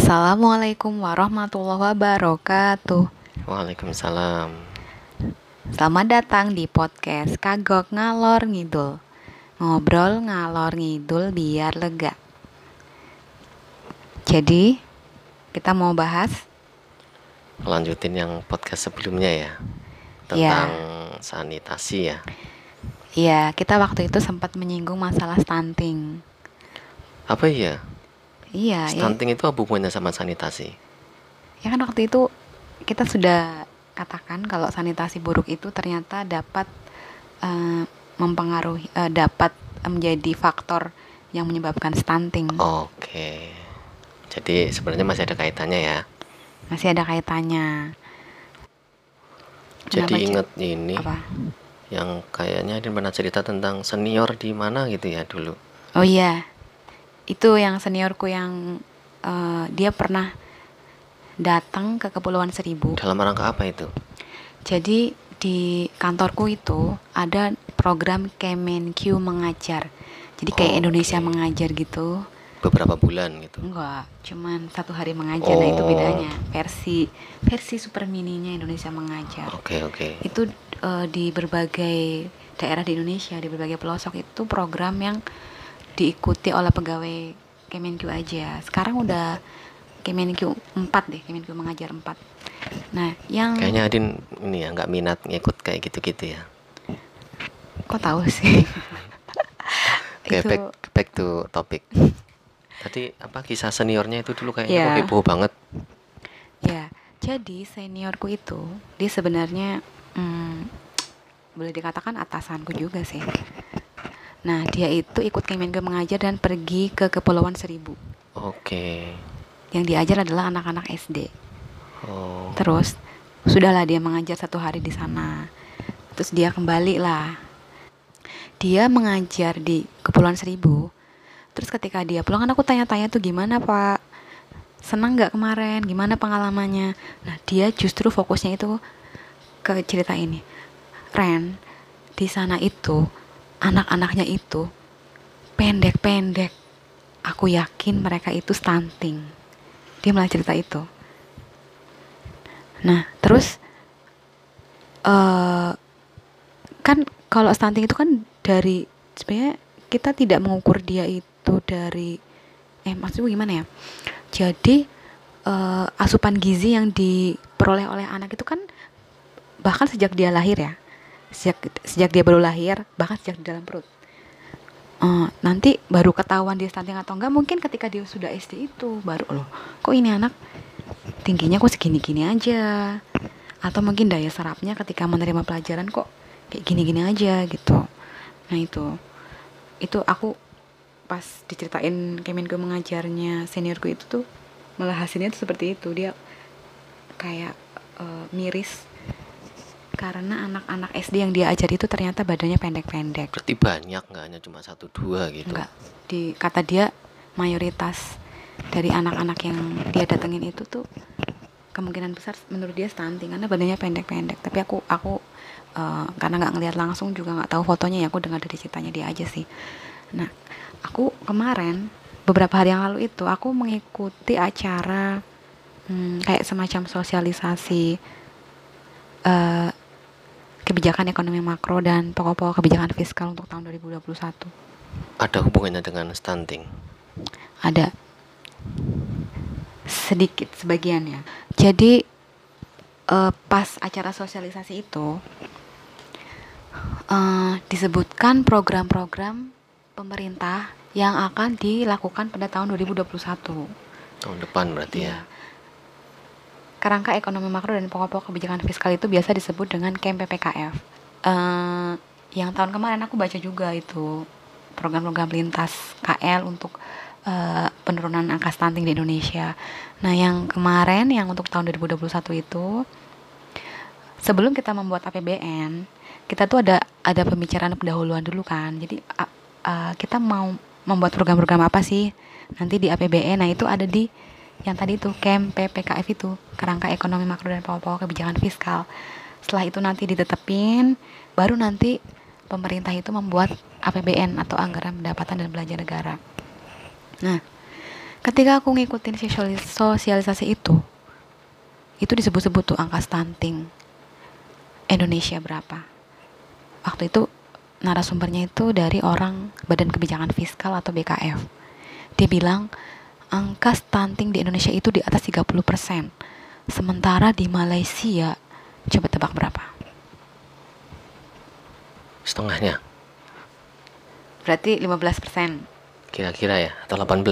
Assalamualaikum warahmatullahi wabarakatuh. Waalaikumsalam. Selamat datang di podcast Kagok Ngalor Ngidul. Ngobrol ngalor ngidul biar lega. Jadi, kita mau bahas Lanjutin yang podcast sebelumnya ya. Iya. Tentang sanitasi ya. ya, kita waktu itu sempat menyinggung masalah stunting. Apa iya? Iya, ya, Stunting itu apa hubungannya sama sanitasi? ya kan waktu itu kita sudah katakan kalau sanitasi buruk itu ternyata dapat eh, mempengaruhi eh, dapat menjadi faktor yang menyebabkan stunting. Oke. Jadi sebenarnya masih ada kaitannya ya. Masih ada kaitannya. Jadi Kenapa, inget ini Apa? yang kayaknya Adin pernah cerita tentang senior di mana gitu ya dulu. Oh iya, itu yang seniorku yang eh, dia pernah datang ke Kepulauan Seribu. Dalam rangka apa itu? Jadi di kantorku itu ada program Kemenq mengajar. Jadi kayak Oh, Indonesia oke. mengajar gitu. Beberapa bulan gitu. Enggak, cuman satu hari mengajar. Nah itu Oh. bedanya. Versi versi super mininya Indonesia mengajar. Oke oke. Itu eh, di berbagai daerah di Indonesia, di berbagai pelosok itu program yang diikuti oleh pegawai Kemenq aja. Sekarang udah Kemenq 4 deh, Kemenq mengajar 4. Nah, yang Kayaknya Adin ini ya nggak minat ngikut kayak gitu-gitu ya. kok tahu sih? Oke, itu back, back to topic. Tadi apa kisah seniornya itu dulu kayaknya Iya. kok heboh banget. ya. Jadi seniorku itu dia sebenarnya hmm, boleh dikatakan atasanku juga sih. Nah, dia itu ikut Kemenq mengajar dan pergi ke Kepulauan Seribu. Oke. Yang diajar adalah anak-anak SD. Oh. Terus sudahlah dia mengajar satu hari di sana. Terus dia kembali lah. Dia mengajar di Kepulauan Seribu. Terus ketika dia pulang kan aku tanya-tanya tuh gimana Pak? Senang nggak kemarin? Gimana pengalamannya? Nah dia justru fokusnya itu ke cerita ini. Ren di sana itu anak-anaknya itu pendek-pendek. Aku yakin mereka itu stunting. Dia malah cerita itu. Nah, terus eh kan kalau stunting itu kan dari sebenarnya kita tidak mengukur dia itu dari eh maksudnya gimana ya? Jadi eh, asupan gizi yang diperoleh oleh anak itu kan bahkan sejak dia lahir ya. Sejak sejak dia baru lahir, bahkan sejak di dalam perut. Eh, nanti baru ketahuan dia stunting atau enggak mungkin ketika dia sudah SD itu baru loh kok ini anak tingginya kok segini-gini aja? Atau mungkin daya serapnya ketika menerima pelajaran kok kayak gini-gini aja gitu. Nah itu. Itu aku pas diceritain Kemenko mengajarnya seniorku itu tuh malah hasilnya tuh seperti itu. Dia kayak eh, miris karena anak-anak SD yang dia ajar itu ternyata badannya pendek-pendek. Berarti banyak nggak hanya cuma satu dua gitu. enggak di kata dia mayoritas dari anak-anak yang dia datengin itu tuh kemungkinan besar menurut dia stunting karena badannya pendek-pendek. Tapi aku aku eh, karena nggak ngelihat langsung juga nggak tahu fotonya ya aku dengar dari ceritanya dia aja sih. Nah aku kemarin beberapa hari yang lalu itu aku mengikuti acara hmm, kayak semacam sosialisasi eh, kebijakan ekonomi makro dan pokok-pokok kebijakan fiskal untuk tahun 2021 Ada hubungannya dengan stunting. ada sedikit sebagian ya jadi eh, pas acara sosialisasi itu eh, disebutkan program-program pemerintah yang akan dilakukan pada tahun 2021 Tahun depan berarti Iya. ya. Kerangka ekonomi makro dan pokok-pokok kebijakan fiskal itu biasa disebut dengan KEM PPKF. Eh, yang tahun kemarin aku baca juga itu program-program lintas KL untuk eh, penurunan angka stunting di Indonesia. Nah, yang kemarin yang untuk tahun 2021 itu sebelum kita membuat APBN, kita tuh ada ada pembicaraan pendahuluan dulu kan. Jadi a- a- kita mau membuat program-program apa sih nanti di APBN. Nah, itu ada di yang tadi itu KEM PPKF itu kerangka ekonomi makro dan pokok-pokok kebijakan fiskal. Setelah itu nanti ditetepin baru nanti pemerintah itu membuat APBN atau anggaran pendapatan dan belanja negara. Nah ketika aku ngikutin sosialis- sosialisasi itu itu disebut-sebut tuh angka stunting Indonesia berapa. Waktu itu narasumbernya itu dari orang Badan Kebijakan Fiskal atau BKF dia bilang angka stunting di Indonesia itu di atas 30% sementara di Malaysia coba tebak berapa Setengahnya berarti 15% kira-kira ya atau 18.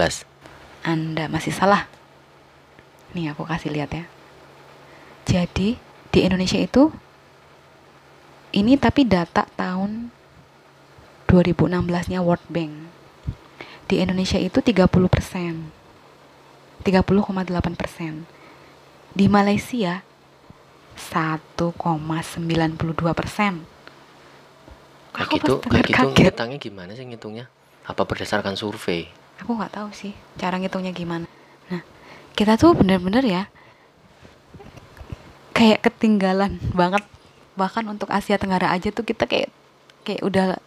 Anda masih salah. Nih aku kasih lihat ya. Jadi di Indonesia itu ini tapi data tahun 2016-nya World Bank. Di Indonesia itu 30 persen. 30,8 persen. Di Malaysia 1,92 persen. Aku gitu, pas dengar gitu kaget. ngitangnya gimana sih ngitungnya? Apa berdasarkan survei? aku nggak tahu sih cara ngitungnya gimana nah kita tuh bener-bener ya kayak ketinggalan banget bahkan untuk Asia Tenggara aja tuh kita kayak kayak udah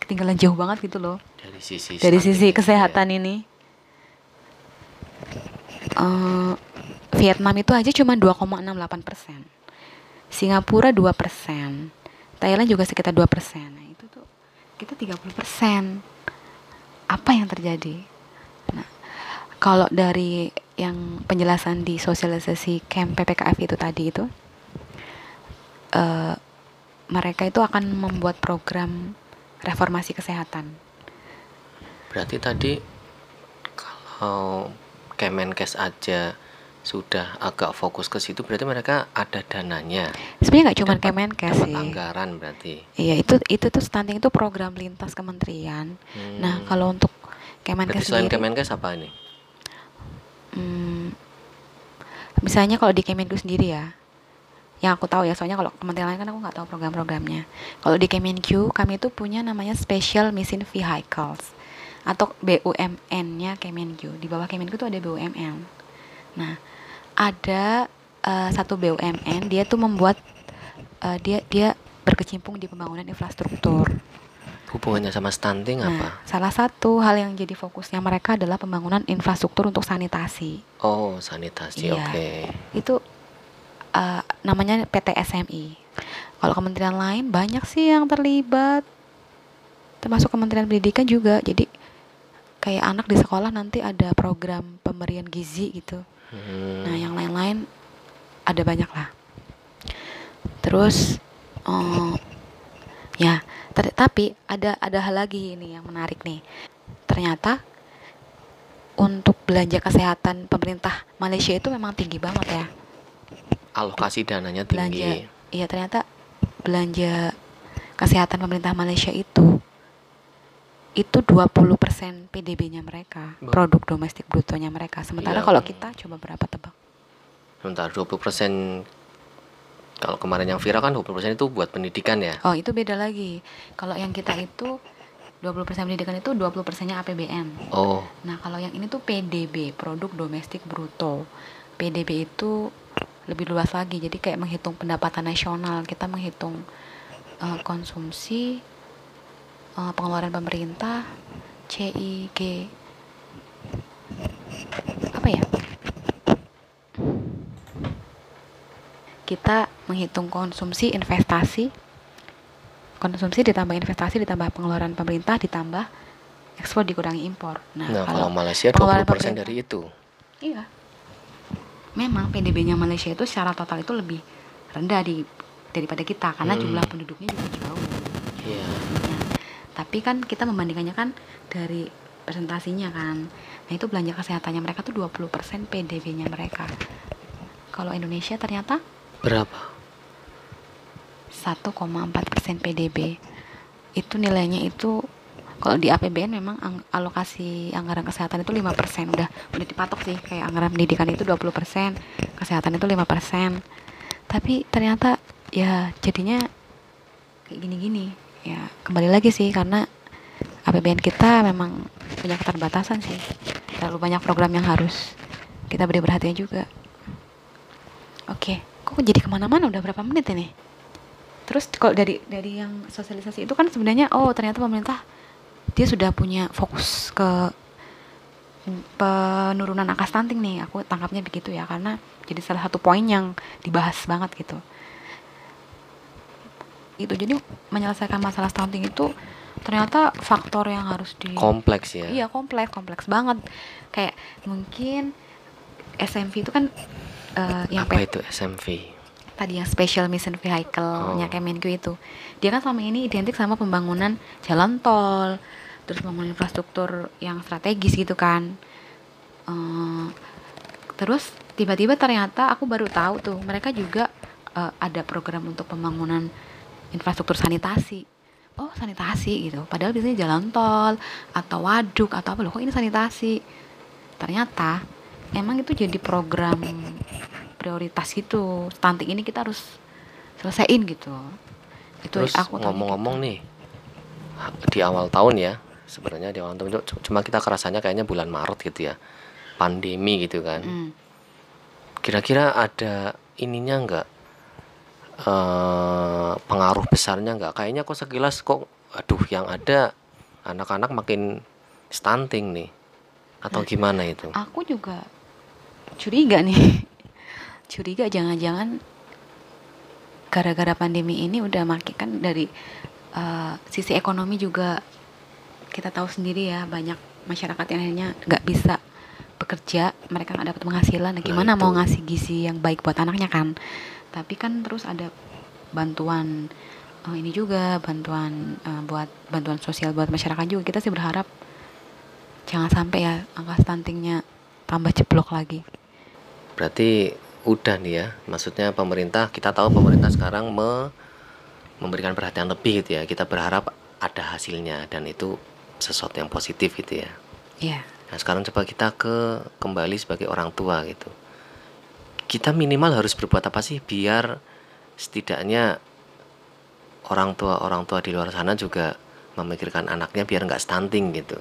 ketinggalan jauh banget gitu loh Dari sisi dari sisi ya. kesehatan ini Eh, Vietnam itu aja cuma 2,68 persen. Singapura 2 persen. Thailand juga sekitar 2 persen. Nah itu tuh kita 30 persen. Apa yang terjadi? Nah kalau dari yang penjelasan di sosialisasi camp PPKF itu tadi itu eh, mereka itu akan membuat program reformasi kesehatan. Berarti tadi kalau Kemenkes aja sudah agak fokus ke situ berarti mereka ada dananya. sebenarnya nggak cuma Kemenkes sih anggaran berarti. Iya itu itu tuh stunting itu program lintas kementerian. Nah Hmm. kalau untuk berarti Kemenkes selain sendiri, Kemenkes apa ini? hmm, misalnya kalau di Kemenku sendiri ya, yang aku tahu ya, soalnya kalau kementerian lain kan aku nggak tahu program-programnya. Kalau di Kemenku kami itu punya namanya Special Mission Vehicles atau BUMN-nya Kemenku. Di bawah Kemenku tuh ada BUMN. Nah ada eh, satu BUMN dia tuh membuat eh, dia dia berkecimpung di pembangunan infrastruktur. Hubungannya sama stunting Nah, apa? salah satu hal yang jadi fokusnya mereka adalah pembangunan infrastruktur untuk sanitasi. Oh, sanitasi. Iya. Oke. Itu uh, namanya PT SMI. Kalau kementerian lain banyak sih yang terlibat, termasuk Kementerian Pendidikan juga. Jadi kayak anak di sekolah nanti ada program pemberian gizi gitu. Hmm. Nah, yang lain-lain ada banyak lah. Terus, eh, ya, tapi ada ada hal lagi ini yang menarik nih. Ternyata untuk belanja kesehatan pemerintah Malaysia itu memang tinggi banget ya. Alokasi dananya Belanja, tinggi. iya ternyata belanja kesehatan pemerintah Malaysia itu itu 20% PDB-nya mereka, Ba- produk domestik brutonya mereka. Sementara Iya. kalau kita coba berapa tebak? Sebentar 20% kalau kemarin yang viral kan 20% itu buat pendidikan ya. Oh, itu beda lagi. Kalau yang kita itu 20% pendidikan itu 20%-nya APBN. Oh, Nah, kalau yang ini tuh PDB, produk domestik bruto. PDB itu lebih luas lagi. Jadi kayak menghitung pendapatan nasional, kita menghitung eh, konsumsi, eh, pengeluaran pemerintah, CIG apa ya? Kita menghitung konsumsi, investasi, konsumsi ditambah investasi ditambah pengeluaran pemerintah ditambah ekspor dikurangi impor. Nah, nah kalau kalau Malaysia pengeluaran 20% pemerintah- dari itu. Iya. Memang PDB-nya Malaysia itu secara total itu lebih rendah di daripada kita karena Hmm. jumlah penduduknya juga jauh. Iya. Nah, tapi kan kita membandingkannya kan dari presentasinya kan. Nah, itu belanja kesehatannya mereka tuh 20% PDB-nya mereka. Kalau Indonesia ternyata Berapa? 1,4% PDB. Itu nilainya itu kalau di APBN memang ang- alokasi anggaran kesehatan itu 5% udah udah dipatok sih kayak anggaran pendidikan itu 20%, kesehatan itu 5%. Tapi ternyata ya jadinya kayak gini-gini. Ya, kembali lagi sih karena APBN kita memang punya keterbatasan sih. Terlalu banyak program yang harus kita beri perhatian juga. Oke, kok jadi ke mana-mana udah berapa menit ini? Terus kalau dari dari yang sosialisasi itu kan sebenarnya oh ternyata pemerintah dia sudah punya fokus ke penurunan angka stunting nih aku tangkapnya begitu ya karena jadi salah satu poin yang dibahas banget gitu itu jadi menyelesaikan masalah stunting itu ternyata faktor yang harus di kompleks ya? Iya kompleks kompleks banget. Kayak mungkin SMV itu kan uh, yang apa itu SMV tadi yang special mission vehicle-nya Oh. Kemenku itu. Dia kan selama ini identik sama pembangunan jalan tol terus pembangunan infrastruktur yang strategis gitu kan. Eh, terus tiba-tiba ternyata aku baru tahu tuh mereka juga eh, ada program untuk pembangunan infrastruktur sanitasi. Oh sanitasi gitu. Padahal biasanya jalan tol atau waduk atau apa loh kok ini sanitasi? Ternyata emang itu jadi program prioritas gitu. Stunting ini kita harus selesaiin gitu. Itu terus aku taunya ngomong-ngomong nih di awal tahun ya sebenarnya di awal tahun cu- cuma kita kerasanya kayaknya bulan Maret gitu ya pandemi gitu kan. Gitu. Hmm. kira-kira ada ininya nggak eh pengaruh besarnya nggak? Kayaknya kok sekilas kok aduh yang ada anak-anak makin stunting nih. Atau gimana itu? Aku juga curiga nih. Curiga jangan-jangan gara-gara pandemi ini udah makin kan dari eh, sisi ekonomi juga kita tahu sendiri ya banyak masyarakat yang akhirnya nggak bisa bekerja mereka nggak dapat penghasilan. Nah, Nah, gimana mau itu. ngasih gizi yang baik buat anaknya kan tapi kan terus ada bantuan eh, ini juga bantuan eh, buat bantuan sosial buat masyarakat juga kita sih berharap jangan sampai ya angka stuntingnya tambah jeblok lagi berarti udah nih ya maksudnya pemerintah kita tahu pemerintah sekarang me- memberikan perhatian lebih gitu ya kita berharap ada hasilnya dan itu sesuatu yang positif gitu ya Iya. Nah sekarang coba kita ke kembali sebagai orang tua gitu. Kita minimal harus berbuat apa sih biar setidaknya orang tua orang tua di luar sana juga memikirkan anaknya biar nggak stunting gitu.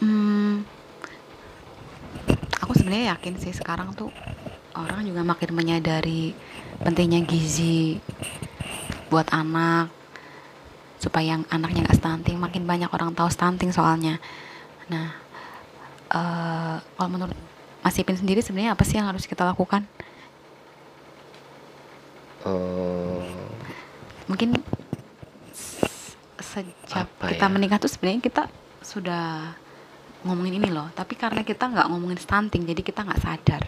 Hmm, aku sebenarnya yakin sih sekarang tuh orang juga makin menyadari pentingnya gizi buat anak supaya yang anaknya nggak stunting makin banyak orang tahu stunting soalnya nah eh kalau menurut Mas Ipin sendiri sebenarnya apa sih yang harus kita lakukan Eh, mungkin sejak kita ya? menikah tuh sebenarnya kita sudah ngomongin ini loh tapi karena kita nggak ngomongin stunting jadi kita nggak sadar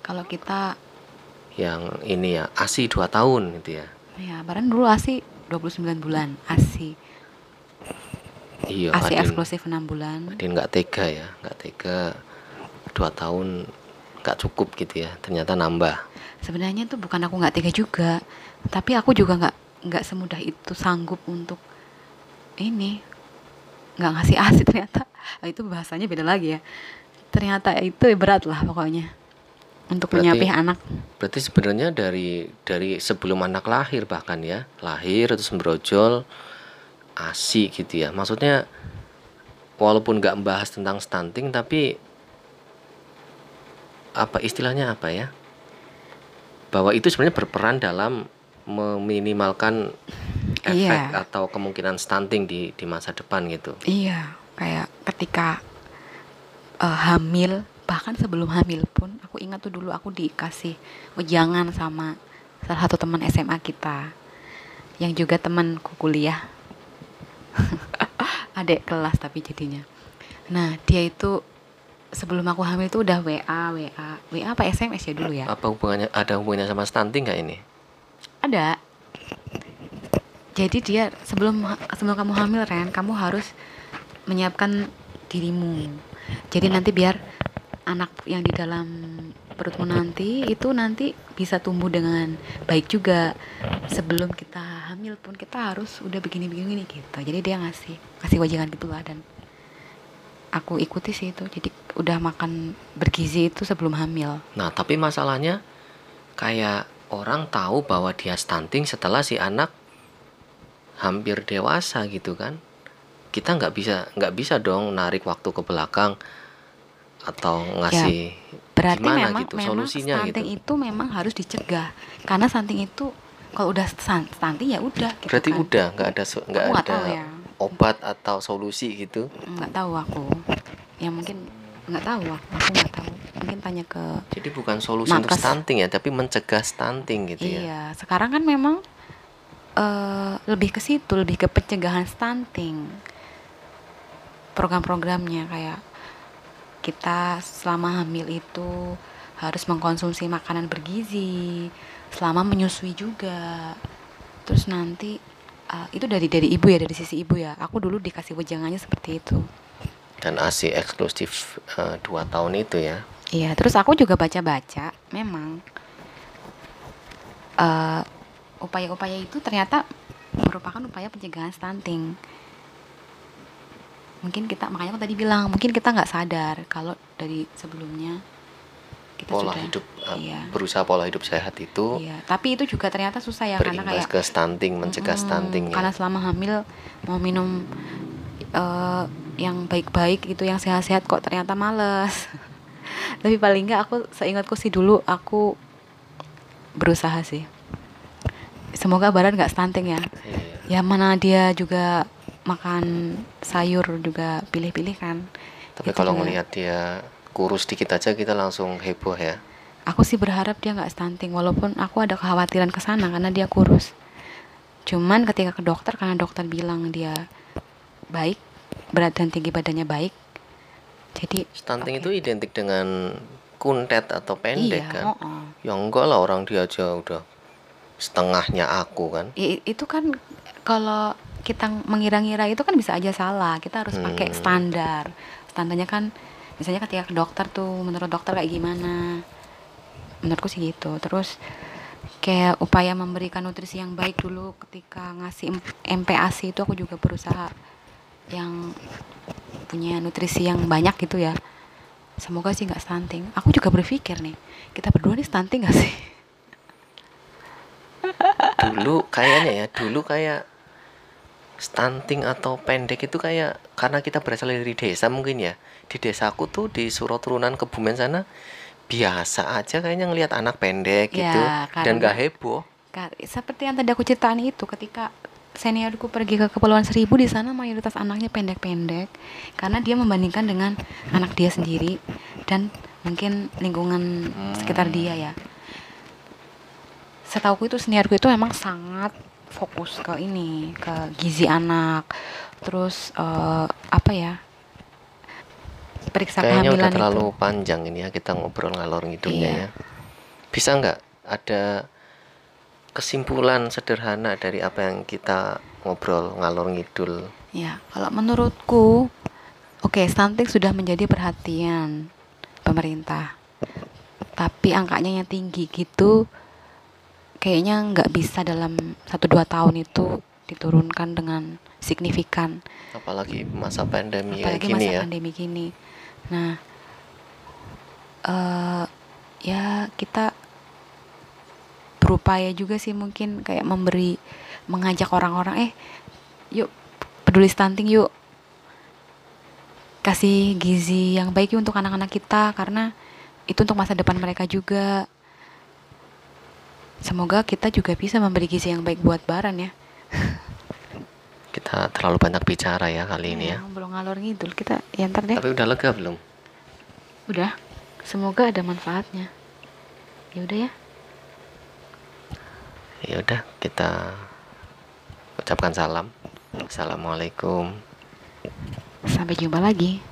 kalau kita yang ini ya ASI 2 tahun gitu ya. ya barang dulu ASI 29 bulan ASI Iya. ASI eksklusif 6 bulan Adin nggak tega ya, nggak tega dua tahun nggak cukup gitu ya. Ternyata nambah. sebenarnya tuh bukan aku nggak tega juga tapi aku juga nggak nggak semudah itu sanggup untuk ini nggak ngasih asi ternyata Ah, itu bahasanya beda lagi ya ternyata itu berat lah pokoknya untuk Berarti- menyapih anak Berarti sebenarnya dari dari sebelum anak lahir bahkan ya, lahir terus merojol ASI gitu ya. Maksudnya walaupun nggak membahas tentang stunting tapi apa istilahnya apa ya? Bahwa itu sebenarnya berperan dalam meminimalkan efek Iya. atau kemungkinan stunting di di masa depan gitu. Iya, kayak ketika eh, hamil, bahkan sebelum hamil pun, aku ingat tuh dulu aku dikasih ujangan sama salah satu teman SMA kita, yang juga temanku kuliah, adek kelas tapi jadinya. Nah dia itu sebelum aku hamil itu udah WA, WA, WA apa SMS ya dulu ya? Apa hubungannya ada hubungannya sama stunting nggak ini? Ada. Jadi dia sebelum sebelum kamu hamil Ren, kamu harus menyiapkan dirimu. Jadi nanti biar anak yang di dalam perutmu nanti itu nanti bisa tumbuh dengan baik juga. Sebelum kita hamil pun kita harus udah begini-begini gitu. Jadi dia ngasih ngasih wajangan gitu lah dan aku ikuti sih itu. Jadi udah makan bergizi itu sebelum hamil. Nah, tapi masalahnya kayak orang tahu bahwa dia stunting setelah si anak hampir dewasa gitu kan. Kita nggak bisa nggak bisa dong narik waktu ke belakang atau ngasih Berarti gimana memang gitu memang solusinya stunting gitu. itu memang harus dicegah. Karena stunting itu kalau udah stunting ya udah gitu Berarti kan. udah nggak ada nggak ada ya. Obat atau solusi gitu. nggak tahu aku. Ya mungkin nggak tahu aku aku nggak tahu mungkin tanya ke Jadi bukan solusi untuk Nakes. stunting ya, tapi mencegah stunting gitu ya. iya sekarang kan memang eh, lebih ke situ lebih ke pencegahan stunting program-programnya kayak kita selama hamil itu harus mengkonsumsi makanan bergizi selama menyusui juga terus nanti eh, itu dari dari ibu ya dari sisi ibu ya aku dulu dikasih wejangannya seperti itu Dan ASI eksklusif eh, dua tahun itu ya. Iya, terus aku juga baca-baca, memang eh, upaya-upaya itu ternyata merupakan upaya pencegahan stunting. Mungkin kita, makanya aku tadi bilang, mungkin kita nggak sadar kalau dari sebelumnya kita Pola sudah, hidup eh, iya, berusaha pola hidup sehat itu iya. Tapi itu juga ternyata susah ya, karena kayak ke stunting, mencegah Mm-mm, stunting ya. Karena selama hamil mau minum eh, yang baik-baik gitu, yang sehat-sehat kok ternyata males. Tapi paling nggak aku seingatku sih dulu aku berusaha sih. Semoga badan nggak stunting ya. Iya. Ya mana dia juga makan sayur juga pilih-pilih kan. Tapi kalau ngelihat dia kurus dikit aja kita langsung heboh ya. Aku sih berharap dia nggak stunting walaupun aku ada kekhawatiran ke sana karena dia kurus. Cuman ketika ke dokter karena dokter bilang dia baik, berat dan tinggi badannya baik. Jadi Stunting oke. itu identik dengan kuntet atau pendek iya, kan. oh, oh. Ya enggak lah orang dia aja udah setengahnya aku kan. I- itu kan kalau kita mengira-ngira itu kan bisa aja salah. Kita harus pakai Hmm. standar. Standarnya kan misalnya ketika ke dokter tuh menurut dokter kayak gimana? Menurutku sih gitu. Terus kayak upaya memberikan nutrisi yang baik dulu ketika ngasih MPASI itu aku juga berusaha yang punya nutrisi yang banyak gitu ya. Semoga sih nggak stunting. Aku juga berpikir nih, kita berdua nih stunting gak sih? Dulu kayaknya ya, dulu kayak stunting atau pendek itu kayak karena kita berasal dari desa mungkin ya. Di desaku tuh di Suro Turunan Kebumen sana biasa aja kayaknya ngelihat anak pendek Ya, gitu dan karena- gak heboh. Kar- seperti yang tadi aku ceritain itu ketika seniorku pergi ke Kepulauan Seribu di sana mayoritas anaknya pendek-pendek karena dia membandingkan dengan anak dia sendiri dan mungkin lingkungan sekitar dia ya. Setauku itu seniorku itu memang sangat fokus ke ini ke gizi anak terus eh, apa ya periksa Kayaknya udah kehamilan terlalu itu panjang ini ya kita ngobrol ngalor ngidulnya Iya. ya. Bisa nggak ada kesimpulan sederhana dari apa yang kita ngobrol ngalor ngidul? Ya, kalau menurutku, oke, stunting sudah menjadi perhatian pemerintah. Tapi angkanya yang tinggi gitu, kayaknya nggak bisa dalam satu dua tahun itu diturunkan dengan signifikan. Apalagi masa pandemi kayak Apalagi gini masa ya. pandemi gini. Nah, eh ya kita berupaya juga sih mungkin kayak memberi mengajak orang-orang eh yuk peduli stunting yuk kasih gizi yang baik untuk anak-anak kita karena itu untuk masa depan mereka juga semoga kita juga bisa memberi gizi yang baik buat Baran ya Kita terlalu banyak bicara ya kali ini ya. belum ngalor ngidul kita ya ntar deh Tapi udah lega belum? udah semoga ada manfaatnya ya udah ya Ya udah kita ucapkan salam. Assalamualaikum. sampai jumpa lagi